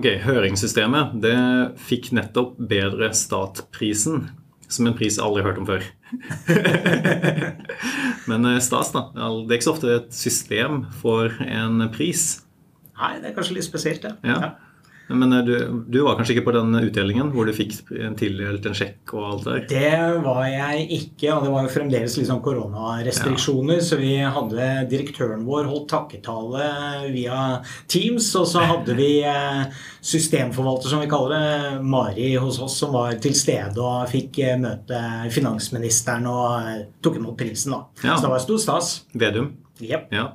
Ok, Høringssystemet det fikk nettopp Bedre stat-prisen, som en pris jeg aldri har hørt om før. Men eh, stas, da. Det er ikke så ofte et system får en pris. Nei, det er kanskje litt spesielt, det. Ja. ja. Men eh, du, du, var kanskje ikke på den utdelingen hvor du fikk tildelt en sjekk og alt der? Det var jeg ikke, og det var jo fremdeles sånn koronarestriksjoner. Ja. Så vi hadde direktøren vår holdt takketale via Teams, og så hadde vi eh, systemforvalter, som vi kaller det, Mari hos oss, som var til stede og fikk eh, møte finansministeren og tok imot prisen, da. Ja. Så det var stor stas. Vedum? Yep. Ja.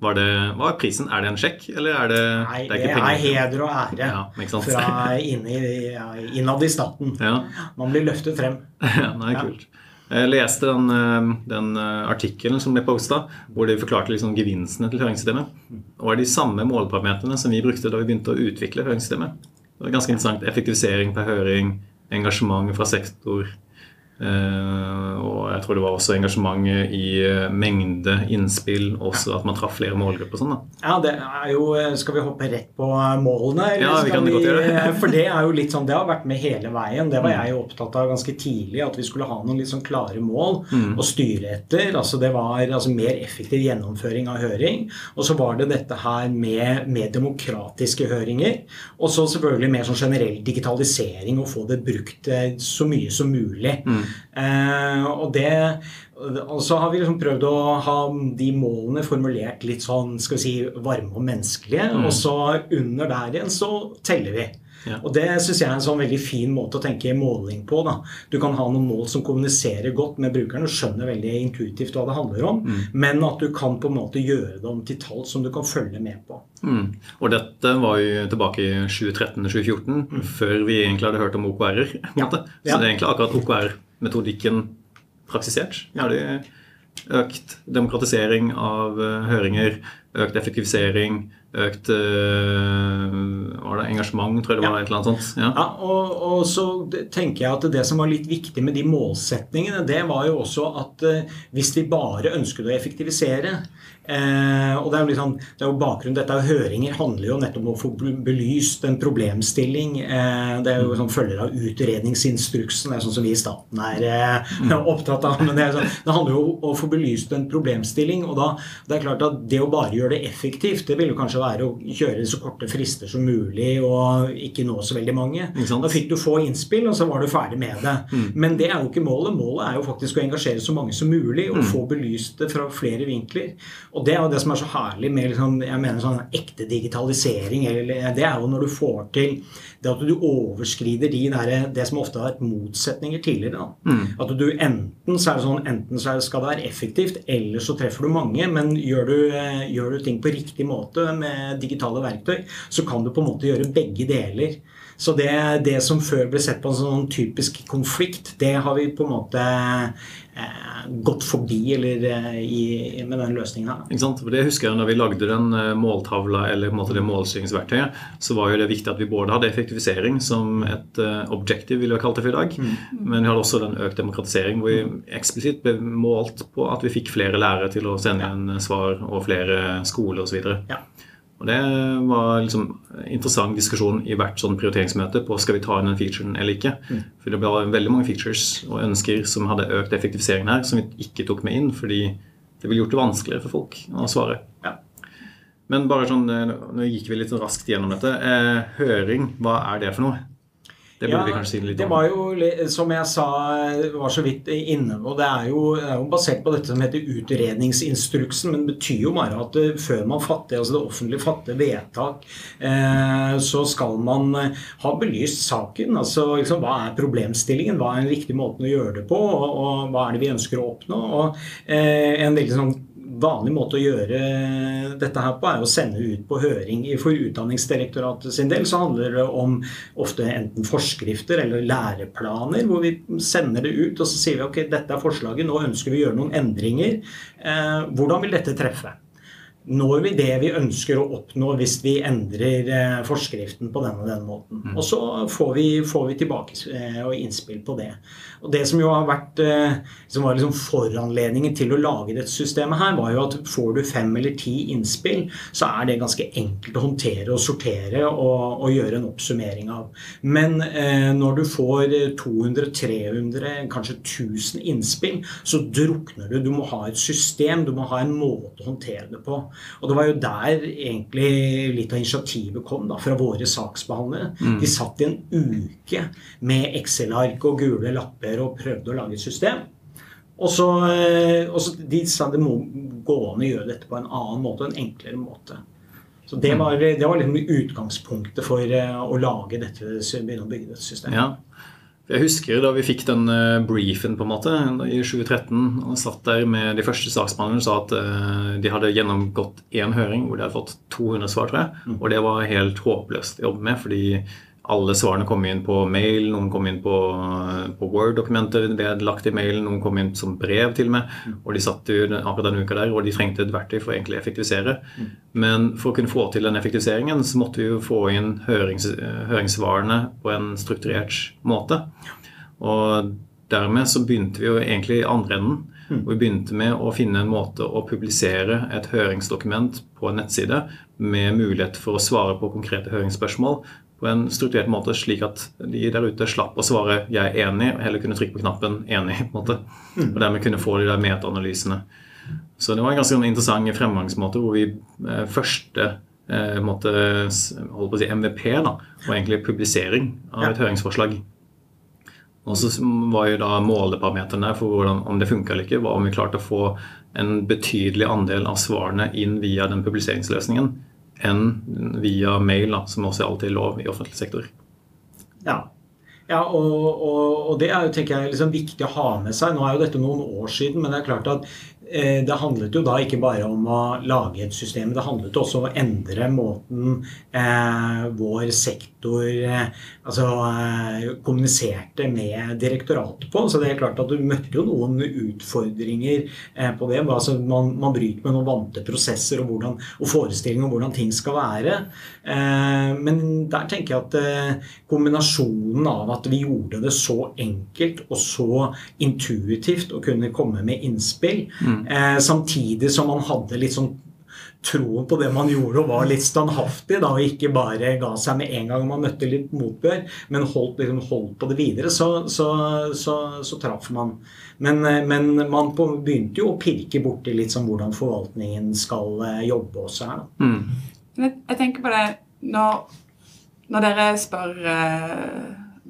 Var det, hva er prisen? Er det en sjekk, eller er det Nei, det er, det er heder og ære ja, fra inni, innad i staten. Ja. Man blir løftet frem. Ja, nei, kult. Jeg leste den, eh, den eh, artikkelen som ble posta, hvor de forklarte liksom gevinstene til høringssystemet. Og er de samme måleparametrene som vi brukte da vi begynte å utvikle høringssystemet. Det var ganske interessant. Effektivisering per høring, engasjement fra sektor, og jeg tror det var også engasjement i uh, mengde innspill, også at man traff flere målgrupper. Sånn, ja, det er jo eh, Skal vi hoppe rett på målene? ja, vi kan vi, godt gjøre det. for det er jo litt sånn, det har vært med hele veien. Det var mm. jeg jo opptatt av ganske tidlig, at vi skulle ha noen litt sånn klare mål mm. å styre etter. altså Det var altså, mer effektiv gjennomføring av høring. Og så var det dette her med, med demokratiske høringer. Og så selvfølgelig mer sånn generell digitalisering, og få det brukt så mye som mulig. Mm. Eh, og det og så har vi liksom prøvd å ha de målene formulert litt sånn skal vi si, varme og menneskelige. Mm. Og så under der igjen så teller vi. Ja. Og det syns jeg er en sånn veldig fin måte å tenke måling på. da. Du kan ha noen mål som kommuniserer godt med brukeren og skjønner veldig intuitivt hva det handler om, mm. men at du kan på en måte gjøre det om til tall som du kan følge med på. Mm. Og dette var jo tilbake i 2013-2014, mm. før vi egentlig hadde hørt om OKR-er. Ja. Så det er egentlig akkurat OKR metodikken praksisert. Har de økt demokratisering av uh, høringer, økt effektivisering, økt uh, var det engasjement, tror jeg det var. et eller annet sånt. Ja, ja og, og, så tenker jeg at det som var litt viktig med de målsetningene, det var jo også at uh, hvis vi bare ønsket å effektivisere, Eh, og det er, jo liksom, det er jo bakgrunnen, dette Høringer handler jo nettopp om å få belyst en problemstilling. Eh, det er jo sånn følger av utredningsinstruksen. Det er sånn som vi i staten er eh, mm. opptatt av. men det, sånn, det, handler jo om å få belyst en problemstilling. og da, det er klart at det å bare gjøre det effektivt, det vil jo kanskje være å kjøre så korte frister som mulig og ikke nå så veldig mange. Da fikk du få innspill, og så var du ferdig med det. Mm. Men det er jo ikke målet. Målet er jo faktisk å engasjere så mange som mulig og mm. få belyst det fra flere vinkler. Og det er jo det som er så herlig med liksom, jeg mener sånn ekte digitalisering. Eller, det er jo når du får til det at du overskrider de der, det som ofte har vært motsetninger tidligere. Mm. At du enten så er det sånn, enten så skal det være effektivt, eller så treffer du mange. Men gjør du, eh, gjør du ting på riktig måte med digitale verktøy, så kan du på en måte gjøre begge deler. Så det, det som før ble sett på en sånn typisk konflikt, det har vi på en måte eh, gått forbi eller, eh, i, med den løsningen her. Ikke sant? For det husker jeg når vi lagde den eh, måltavla eller på en måte det målstyringsverktøyet, så var jo det viktig at vi både hadde effektivisering som et uh, objective, ville vi kalt det for i dag, mm. men vi hadde også den økt demokratisering hvor vi eksplisitt ble målt på at vi fikk flere lærere til å sende inn svar og flere skoler osv. Ja. Og Det var liksom interessant diskusjon i hvert sånn prioriteringsmøte på skal vi ta inn den featuren eller ikke. Mm. For det ble veldig mange features og ønsker som hadde økt effektiviseringen her, som vi ikke tok med inn fordi det ville gjort det vanskeligere for folk å svare. Ja. Men bare sånn, eh, nå gikk vi litt raskt gjennom dette. Eh, høring, hva er det for noe? Det burde ja, vi kanskje si litt om. Det var jo, som jeg sa, var så vidt inne på, det er, jo, det er jo basert på dette som heter utredningsinstruksen. Men det betyr jo bare at eh, før man fatter, altså det offentlige fatter vedtak, eh, så skal man eh, ha belyst saken. Altså liksom, hva er problemstillingen, hva er den riktige måten å gjøre det på, og, og hva er det vi ønsker å oppnå. og eh, en veldig sånn vanlig måte å gjøre dette her på er å sende ut på høring. For Utdanningsdirektoratet sin del så handler det om ofte enten forskrifter eller læreplaner, hvor vi sender det ut og så sier vi ok, dette er forslaget, nå ønsker vi å gjøre noen endringer. Eh, hvordan vil dette treffe? Når vi det vi ønsker å oppnå hvis vi endrer eh, forskriften på denne og denne måten. Mm. Og så får vi, får vi tilbake eh, og innspill på det. Og Det som jo har vært eh, som var liksom foranledningen til å lage dette systemet her, var jo at får du fem eller ti innspill, så er det ganske enkelt å håndtere og sortere og, og gjøre en oppsummering av. Men eh, når du får 200-300, kanskje 1000 innspill, så drukner du. Du må ha et system, du må ha en måte å håndtere det på. Og det var jo der egentlig litt av initiativet kom, da, fra våre saksbehandlere. Mm. De satt i en uke med Excel-ark og gule lapper og prøvde å lage et system. Og så, eh, og så de sa det må gå an å gjøre dette på en annen måte, en enklere måte. Så det mm. var, det var liksom utgangspunktet for eh, å lage dette, begynne å bygge dette systemet. Ja. Jeg husker da vi fikk den eh, briefen på en måte i 2013 og satt der med de første saksbehandlerne og sa at eh, de hadde gjennomgått én høring hvor de hadde fått 200 svar, tror jeg. Mm. Og det var helt håpløst å jobbe med, fordi alle svarene kom inn på mail, noen kom inn på, på Word-dokumenter vedlagt i mailen, noen kom inn som brev til meg. Og de satt jo akkurat denne uka der, og de trengte et verktøy for å egentlig effektivisere. Men for å kunne få til den effektiviseringen, så måtte vi jo få inn hørings, høringssvarene på en strukturert måte. Og dermed så begynte vi jo egentlig i andre enden. Og vi begynte med å finne en måte å publisere et høringsdokument på en nettside med mulighet for å svare på konkrete høringsspørsmål på en strukturert måte, slik at de der ute slapp å svare 'jeg er enig', og heller kunne trykke på knappen 'enig'. på en måte, mm. Og dermed kunne få de der metaanalysene. Så det var en ganske interessant fremgangsmåte hvor vi eh, første eh, måte, holdt på å si MVP da, var egentlig publisering av et høringsforslag. Og så var jo da måleparameterne for hvordan, om det funka eller ikke, var om vi klarte å få en betydelig andel av svarene inn via den publiseringsløsningen enn via mail, da, som også er alltid lov i offentlig sektor. Ja, ja og, og, og, det er jo tenker jeg, liksom viktig å ha med seg. Nå er jo dette noen år siden, men det er klart at det handlet jo da ikke bare om å lage et system, det handlet også om å endre måten eh, vår sektor eh, altså, eh, kommuniserte med direktoratet på. Så det er klart at du møtte jo noen utfordringer eh, på det. Altså, man, man, bryter med noen vante prosesser og, hvordan, og forestillinger om hvordan ting skal være. Eh, men der tenker jeg at kombinasjonen av at vi gjorde det så enkelt og så intuitivt å kunne komme med innspill mm Eh, samtidig som man hadde litt sånn troen på det man gjorde, og var litt standhaftig. da, Og ikke bare ga seg med en gang man møtte litt motbør, men holdt, liksom, holdt på det videre, så, så, så, så traff man. Men, eh, men man på, begynte jo å pirke borti litt sånn hvordan forvaltningen skal eh, jobbe også her. da. Mm. Jeg, jeg, tenker på det når, når dere spør eh,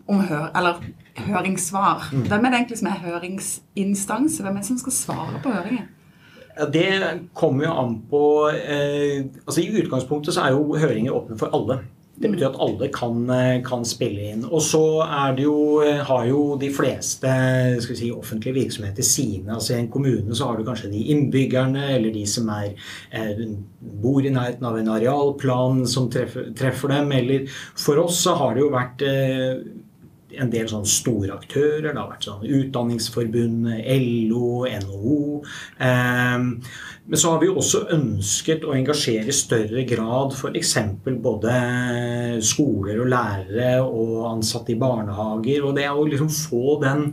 om hør, eller høringssvar. Hvem er det egentlig som er høringsinstans? Hvem er det som skal svare på høringen? Det kommer jo an på eh, altså I utgangspunktet så er jo høringer åpne for alle. Det betyr at alle kan, eh, kan, spille inn. Og så er det jo, eh, har jo de fleste si, offentlige virksomheter sine. altså I en kommune så har du kanskje de innbyggerne eller de som er, eh, bor i nærheten av en arealplan som treffer, treffer, dem. Eller for oss så har det jo vært eh, en del sånne store aktører. Det har vært sånn Utdanningsforbundet, LO, NHO. Eh, men så har vi også ønsket å engasjere i større grad f.eks. både skoler og lærere og ansatte i barnehager. Og det er å liksom få den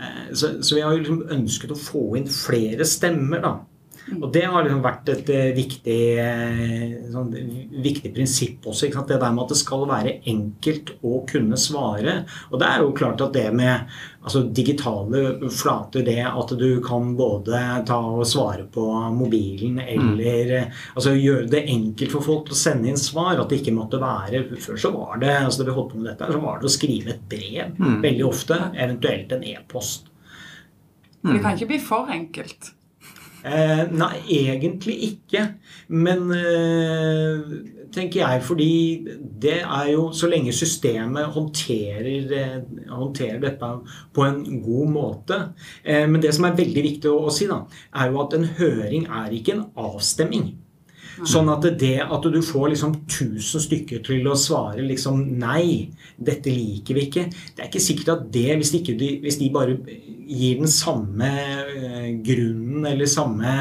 eh, så, så vi har liksom ønsket å få inn flere stemmer. da og det har liksom vært et eh, viktig, eh, sånn, viktig prinsipp også. Det der med at det skal være enkelt å kunne svare. Og det er jo klart at det med altså, digitale flater, det at du kan både ta og svare på mobilen eller mm. altså, gjøre det enkelt for folk til å sende inn svar. At det ikke måtte være Før så var det altså da vi holdt på med dette, så var det å skrive et brev mm. veldig ofte. Eventuelt en e-post. Det kan ikke bli for enkelt. Eh, nei, egentlig ikke. Men eh, tenker jeg, fordi det er jo Så lenge systemet håndterer, eh, håndterer dette på en god måte eh, Men det som er veldig viktig å, å si, da, er jo at en høring er ikke en avstemming. Sånn at det at du får liksom 1000 stykker til å svare liksom nei, dette liker vi ikke Det er ikke sikkert at det, hvis, ikke de, hvis de bare gir den samme eh, grunnen eller samme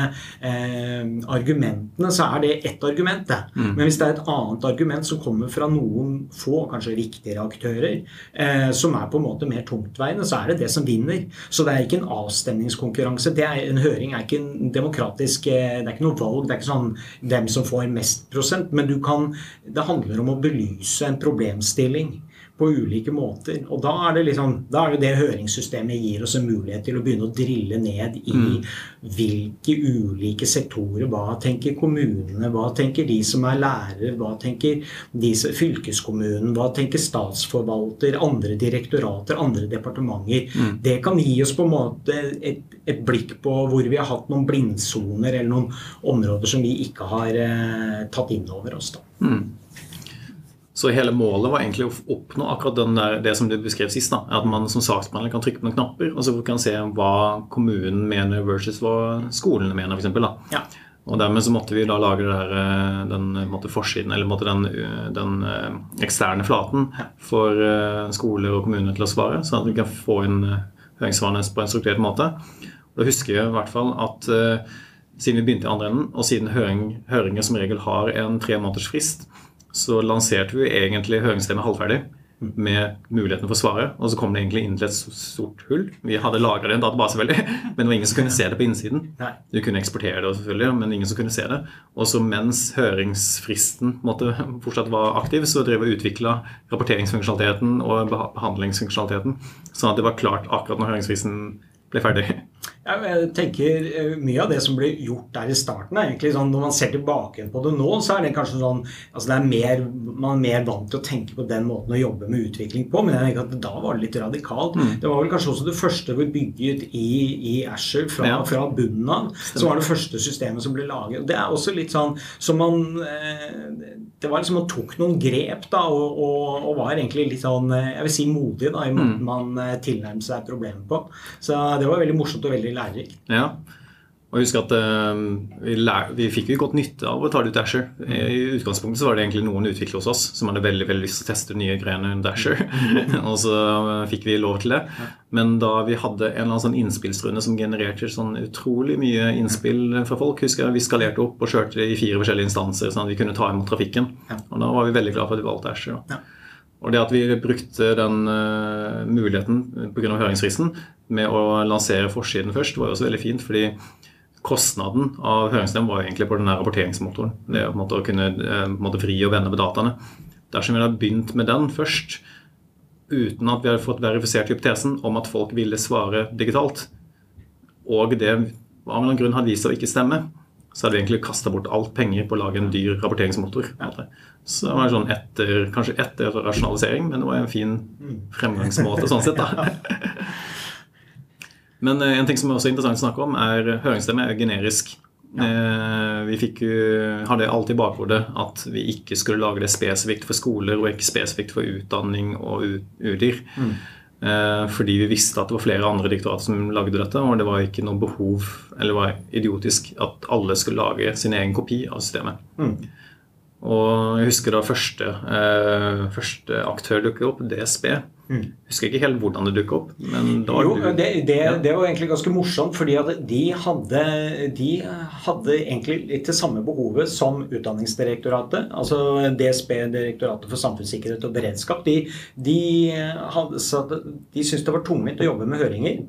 eh, argumentene, så er det ett argument. Mm. Men hvis det er et annet argument som kommer fra noen få, kanskje viktigere aktører, eh, som er på en måte mer tungtveiende, så er det det som vinner. Så det er ikke en avstemningskonkurranse. det Er, en høring er ikke en demokratisk eh, Det er ikke noe valg. Det er ikke sånn hvem som får mest prosent. Men du kan, det handler om å belyse en problemstilling på ulike måter. Og da er, det liksom, da er det det høringssystemet gir oss en mulighet til å begynne å drille ned i mm. hvilke ulike sektorer. Hva tenker kommunene? Hva tenker de som er lærere? Hva tenker de som, fylkeskommunen? Hva tenker statsforvalter? Andre direktorater? Andre departementer? Mm. Det kan gi oss på en måte et, et, blikk på hvor vi har hatt noen blindsoner eller noen områder som vi ikke har eh, tatt inn over oss. da. Mm. Så hele målet var egentlig å oppnå akkurat der, det som du beskrev sist. Da, at man som saksbehandler kan trykke på noen knapper og så kan se hva kommunen mener versus hva skolene mener. Eksempel, ja. Og Dermed så måtte vi da lage der, eh, den måtte forsiden, eller måtte den, den, eh, eksterne flaten for eh, skoler og kommuner til å svare, sånn at vi kan få inn høringssvarene på en strukturert måte. Og Da husker jeg i hvert fall at siden vi begynte i andre enden, og siden høring, høringer som regel har en tre måneders frist, så lanserte vi egentlig høringssystemet halvferdig med muligheten for svaret. Og så kom det egentlig inn til et stort hull. Vi hadde lagra det i en database, veldig, men det var ingen som kunne se det på innsiden. Du kunne eksportere det, selvfølgelig, men ingen som kunne se det. Og så mens høringsfristen måtte, fortsatt var aktiv, så drev vi og utvikla rapporteringsfunksjonaliteten og behandlingsfunksjonaliteten, sånn at det var klart akkurat når høringsfristen ble ferdig. Jeg tenker eh, Mye av det som ble gjort der i starten, er egentlig sånn, når man ser tilbake på det nå, så er det kanskje sånn altså det er mer, Man er mer vant til å tenke på den måten å jobbe med utvikling på, men jeg tenker at da var det litt radikalt. Mm. Det var vel kanskje også det første vi bygget i, i Asher fra, ja. fra bunnen av. Som var det første systemet som ble laget. Det er også litt sånn som man eh, Det var liksom Man tok noen grep da, og, og, og, var egentlig litt sånn eh, jeg vil si modig da, i måten mm. man tilnærmet seg problemet på. Så det var veldig morsomt og veldig lærerikt. Ja. Og husk at uh, vi, lær, vi, fikk jo godt nytte av å ta det ut Dasher. I utgangspunktet så var det egentlig noen utviklere hos oss som hadde veldig veldig lyst til å teste nye greiene Dasher. og så uh, fikk vi lov til det. Men da vi hadde en eller annen sånn innspillsrunde som genererte sånn utrolig mye innspill fra folk husker jeg Vi skalerte opp og kjørte det i fire forskjellige instanser sånn at vi kunne ta imot trafikken. Og da var vi veldig glad for at vi valgte Dasher. Og det at vi brukte den uh, muligheten pga. høringsfristen med å lansere forsiden først, var jo også veldig fint. fordi kostnaden av høringsnemnd var egentlig på den rapporteringsmotoren. Det å, måte, å kunne uh, måte, vri og vende på dataene. Dersom vi hadde begynt med den først, uten at vi hadde fått verifisert hypotesen om at folk ville svare digitalt, og det av en annen grunn hadde vist seg å ikke stemme, så hadde vi egentlig kasta bort alt penger på å lage en dyr rapporteringsmotor. Så det var sånn etter, kanskje etter rasjonalisering, men det var en fin fremgangsmåte sånn sett. da. Men eh, en ting som er også interessant å snakke om, er høringsstemme er generisk. Ja. Eh, vi fikk, hadde alltid i bakhodet at vi ikke skulle lage det spesifikt for skoler og ikke spesifikt for utdanning og UDIR. Mm. Eh, fordi vi visste at det var flere andre diktorater som lagde dette, og det var ikke noe behov eller var idiotisk at alle skulle lage sin egen kopi av systemet. Mm. Og jeg husker da første, eh, første aktør dukket opp, DSB. Mm. Husker ikke helt hvordan det dukket opp. Men da jo, det, det, ja. det, var egentlig ganske morsomt, fordi at de hadde, de hadde egentlig litt det samme behovet som Utdanningsdirektoratet. Altså DSB, Direktoratet for samfunnssikkerhet og beredskap. De, de, hadde, de syntes det var tungvint å jobbe med høringer.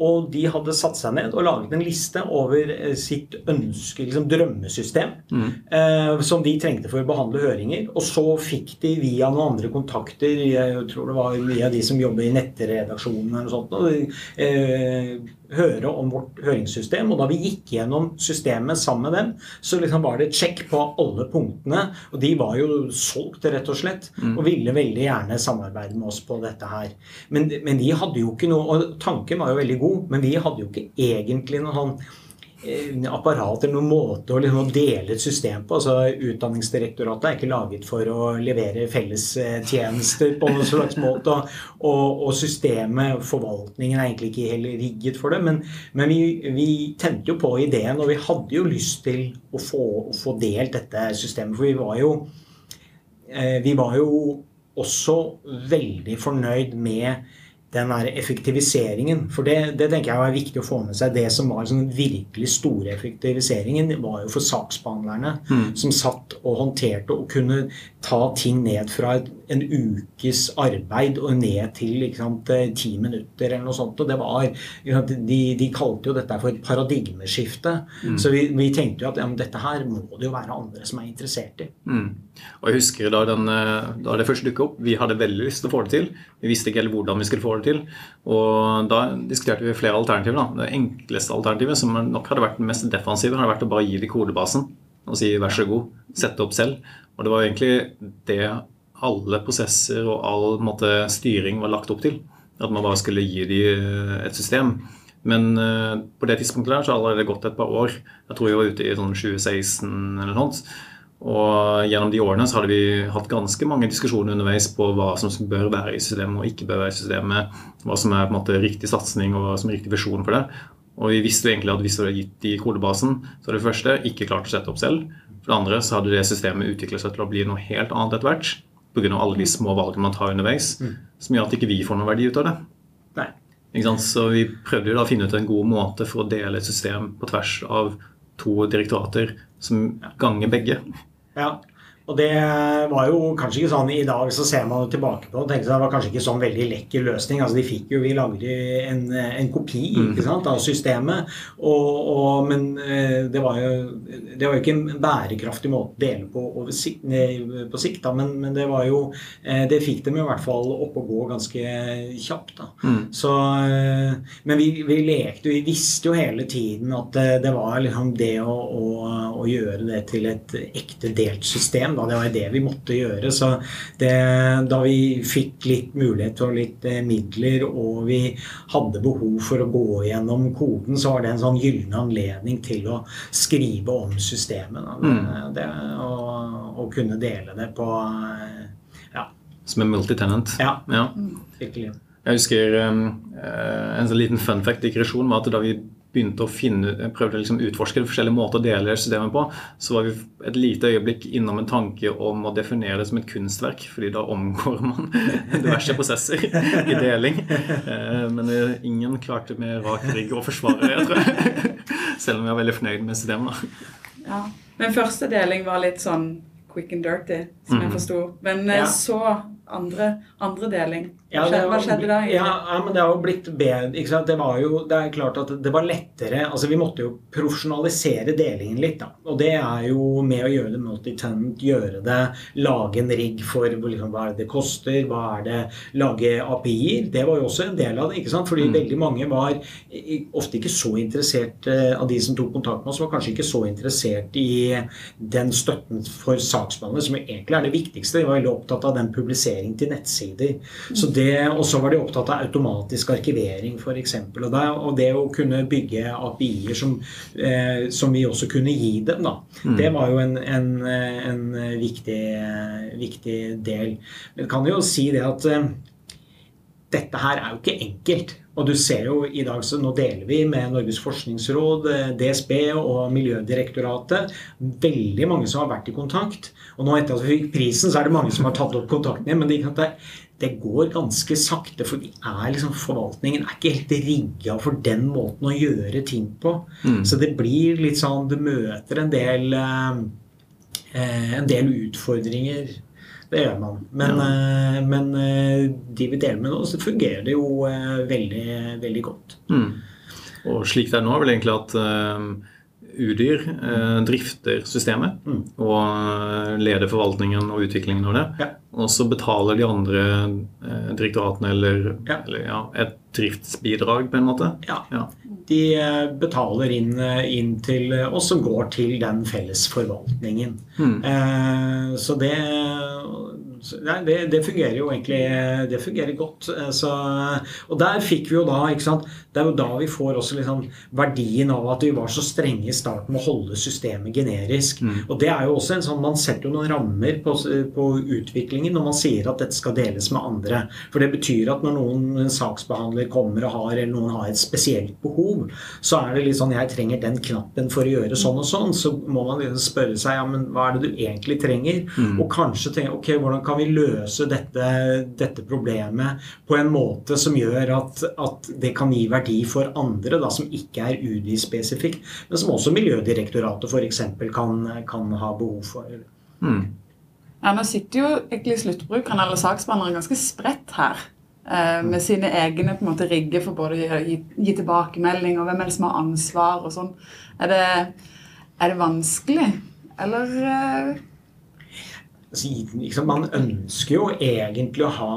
Og de hadde satt seg ned og laget en liste over eh, sitt ønske, liksom drømmesystem, mm. eh, som de trengte for å behandle høringer. Og så fikk de via noen andre kontakter, jeg tror det var via de som jobber i nettredaksjonen eller noe sånt, og, eh, høre om vårt høringssystem. Og da vi gikk gjennom systemet sammen med dem, så liksom var det et sjekk på alle punktene. Og de var jo solgt, rett og slett, mm. og ville veldig gjerne samarbeide med oss på dette her. Men, men de hadde jo ikke noe Og tanken var jo veldig god, men vi hadde jo ikke egentlig noe sånn Eh, apparat eller noen måte å liksom dele et system på. altså Utdanningsdirektoratet er ikke laget for å levere fellestjenester på noen slags måte. Og, og, systemet, forvaltningen, er egentlig ikke helt rigget for det. Men, men vi, vi, tente jo på ideen, og vi hadde jo lyst til å få, å få delt dette systemet. For vi var jo eh, Vi var jo også veldig fornøyd med den der effektiviseringen. For det, det, tenker jeg er viktig å få med seg. Det som var den virkelig store effektiviseringen, var jo for saksbehandlerne. Mm. Som satt og håndterte og kunne ta ting ned fra et, en ukes arbeid og ned til sant, ti minutter eller noe sånt. Og det var, de, de kalte jo dette for et paradigmeskifte. Mm. Så vi, vi, tenkte jo at ja, dette her må det jo være andre som er interessert i. Mm. Og jeg husker da, den, da det først dukket opp, vi hadde veldig lyst til å få det til. Vi visste ikke helt hvordan vi skulle få det til. Og da diskuterte vi flere alternativer. Da. Det enkleste alternativet, som nok hadde vært det mest defensive, hadde vært å bare gi det kodebasen og si vær så god, sette opp selv. Og det var egentlig det alle prosesser og all måte, styring var lagt opp til. At man bare skulle gi dem et system. Men uh, på det tidspunktet der så hadde det gått et par år. Jeg tror vi var ute i sånn 2016 eller noe sånt. Og gjennom de årene så hadde vi hatt ganske mange diskusjoner underveis på hva som bør være i systemet og ikke bør være i systemet. Hva som er på en måte riktig satsing og hva som er riktig visjon for det. Og vi visste jo egentlig at hvis vi hadde gitt de kodebasen, så hadde det første ikke klart å sette opp selv. For det andre så hadde det systemet utviklet seg til å bli noe helt annet etter hvert. Pga. alle de små valgene man tar underveis. Mm. Som gjør at ikke vi får noen verdi ut av det. Nei. Så vi prøvde jo da å finne ut en god måte for å dele et system på tvers av to direktorater som ganger begge. Ja. Og det var jo kanskje ikke sånn I dag så ser man tilbake på og tenker seg det var kanskje ikke sånn veldig lekker løsning. altså de fikk jo, Vi lagde en, en kopi mm. ikke sant, av systemet. Og, og, men eh, det var jo det var jo ikke en bærekraftig måte å dele på sikt, på sikt. da, men, men, det var jo eh, Det fikk dem i hvert fall opp og gå ganske kjapt. da. Mm. Så, eh, men vi, vi lekte Vi visste jo hele tiden at det, det var liksom det å, å, å gjøre det til et ekte delt system da. Det var det vi måtte gjøre. Så det, da vi fikk litt mulighet og litt eh, midler, og vi hadde behov for å gå gjennom koden, så var det en sånn gyllen anledning til å skrive om systemet. Mm. Det, og, og, kunne dele det på eh, ja. Som en multitenant? Ja. ja. Virkelig. Jeg husker um, en sånn liten fun fact-digresjon var at da vi begynte å finne, prøvde å liksom utforske forskjellige måter å dele systemet på, så var vi et lite øyeblikk innom en tanke om å definere det som et kunstverk, fordi da omgår man diverse prosesser i deling. Eh, men ingen klarte med rak rygg å forsvare det, tror jeg. Selv om vi var veldig fornøyd med systemet. Ja. Men første deling var litt sånn quick and dirty, som jeg forsto. Men eh, ja. så andre, andre deling. Hva, skjedde, hva skjedde da? Ja, ja, men Det har jo blitt bedre. ikke sant? Det var jo, det er klart at det var lettere altså Vi måtte jo profesjonalisere delingen litt. da, Og det er jo med å gjøre det multitenant, gjøre det, lage en rigg for liksom, hva er det det koster, hva er det Lage API-er. Det var jo også en del av det. ikke sant? Fordi mm. veldig mange var ofte ikke så interessert eh, av de som tok kontakt med oss, var kanskje ikke så interessert i den støtten for saksbehandlere, som egentlig er det viktigste. De var veldig opptatt av den publisering til nettsider. Så det og så var de opptatt av automatisk arkivering, f.eks. Og, og det å kunne bygge API-er som, eh, som, vi også kunne gi dem, da. Mm. Det var jo en, en, en viktig, viktig, del. Men kan jo si det at eh, dette her er jo ikke enkelt. Og du ser jo i dag, så Nå deler vi med Norges forskningsråd, eh, DSB og Miljødirektoratet. Veldig mange som har vært i kontakt. Og nå etter at vi fikk prisen, så er det mange som har tatt opp kontakten igjen. Men det, det går ganske sakte, for liksom, forvaltningen er ikke helt rigga for den måten å gjøre ting på. Mm. Så det blir litt sånn Du møter en del, eh, en del utfordringer. Det gjør man. Men, ja. eh, men eh, de vi deler med nå, så fungerer det jo eh, veldig, veldig godt. Mm. Og slik det er nå, er vel egentlig at eh, Udyr eh, drifter systemet mm. og eh, leder forvaltningen og utviklingen av det. Ja. Og så betaler de andre eh, direktoratene eller, ja. eller ja, et driftsbidrag, på en måte. Ja. De eh, betaler inn, eh, inn, til oss som går til den felles forvaltningen. Mm. Eh, så det Nei, det, det, fungerer jo egentlig det fungerer godt. Eh, så, og der fikk vi jo da ikke sant, Det er jo da vi får også liksom verdien av at vi var så strenge i starten med å holde systemet generisk. Mm. Og det er jo også en sånn Man setter jo noen rammer på, på, utviklingen når man sier at dette skal deles med andre. For det betyr at når noen saksbehandler kommer og har, eller noen har et spesielt behov, så er det litt sånn Jeg trenger den knappen for å gjøre sånn og sånn. Så må man liksom spørre seg ja, men hva er det du egentlig trenger? Mm. Og kanskje tenke ok, hvordan kan kan vi løse dette, dette problemet på en måte som gjør at, at, det kan gi verdi for andre, da, som ikke er UDI-spesifikt, men som også Miljødirektoratet f.eks. Kan, kan ha behov for. Mm. Ja, Nå sitter jo egentlig sluttbrukeren eller saksbehandleren ganske spredt her. Eh, med sine egne på en måte rigger for både å gi, gi tilbakemelding og hvem er det som har ansvar og sånn. Er det, er det vanskelig, eller eh, liksom, Man ønsker jo egentlig å ha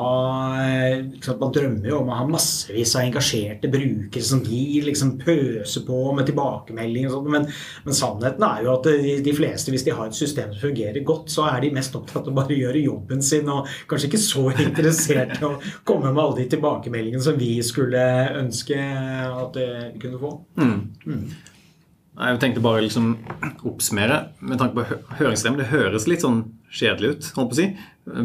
liksom, Man drømmer jo om å ha massevis av engasjerte brukere som gir liksom pøser på med tilbakemelding. og sånt, men, men, sannheten er jo at de, de, fleste, hvis de har et system som fungerer godt, så er de mest opptatt av å bare gjøre jobben sin, og kanskje ikke så interessert i å komme med alle de tilbakemeldingene som vi skulle ønske at de kunne få. Mm. Mm. Jeg tenkte bare liksom oppsummere med tanke på høringsstemmen. Det høres litt sånn kjedelig ut, holdt på å si.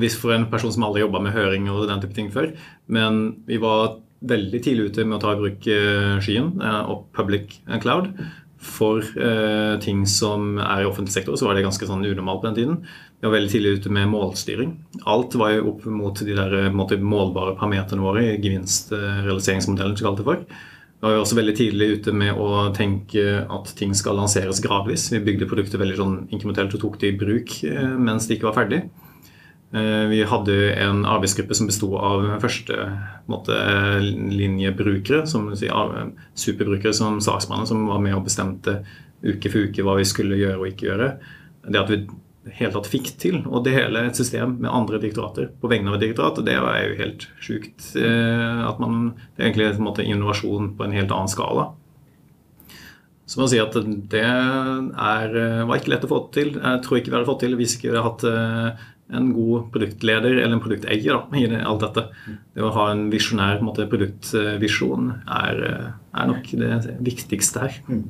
Hvis for en person som aldri jobba med høring og den type ting før. Men vi var veldig tidlig ute med å ta i bruk eh, skyen eh, og public cloud. For eh, ting som er i offentlig sektor, så var det ganske sånn unormalt på den tiden. Vi var veldig tidlig ute med målstyring. Alt var jo opp mot de der målbare parameterne våre i gevinstrealiseringsmodellen, som. Var vi også veldig tidlig ute med å tenke at ting skal lanseres gradvis. Vi bygde produktet veldig sånn inkrementelt og tok det i bruk eh, mens det ikke var ferdig. Eh, vi hadde en arbeidsgruppe som besto av førstelinjebrukere, som superbrukere som saksmannen, som var med og bestemte uke for uke hva vi skulle gjøre og ikke gjøre. Det at vi helt tatt fikk til å dele et system med andre direktorater på vegne av et direktorat. Det er jo helt sjukt. Eh, at man, Det er egentlig en måte, innovasjon på en helt annen skala. Så man sier at det er, eh, var ikke lett å få til. Jeg tror ikke vi hadde fått til hvis ikke vi hadde hatt eh, en god produktleder eller en produkteier da, i alt dette. Det å ha en visjonær produktvisjon er, er, nok det viktigste her. Mm.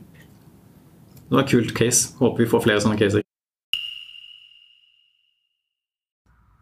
Det var et kult case. Håper vi får flere sånne caser.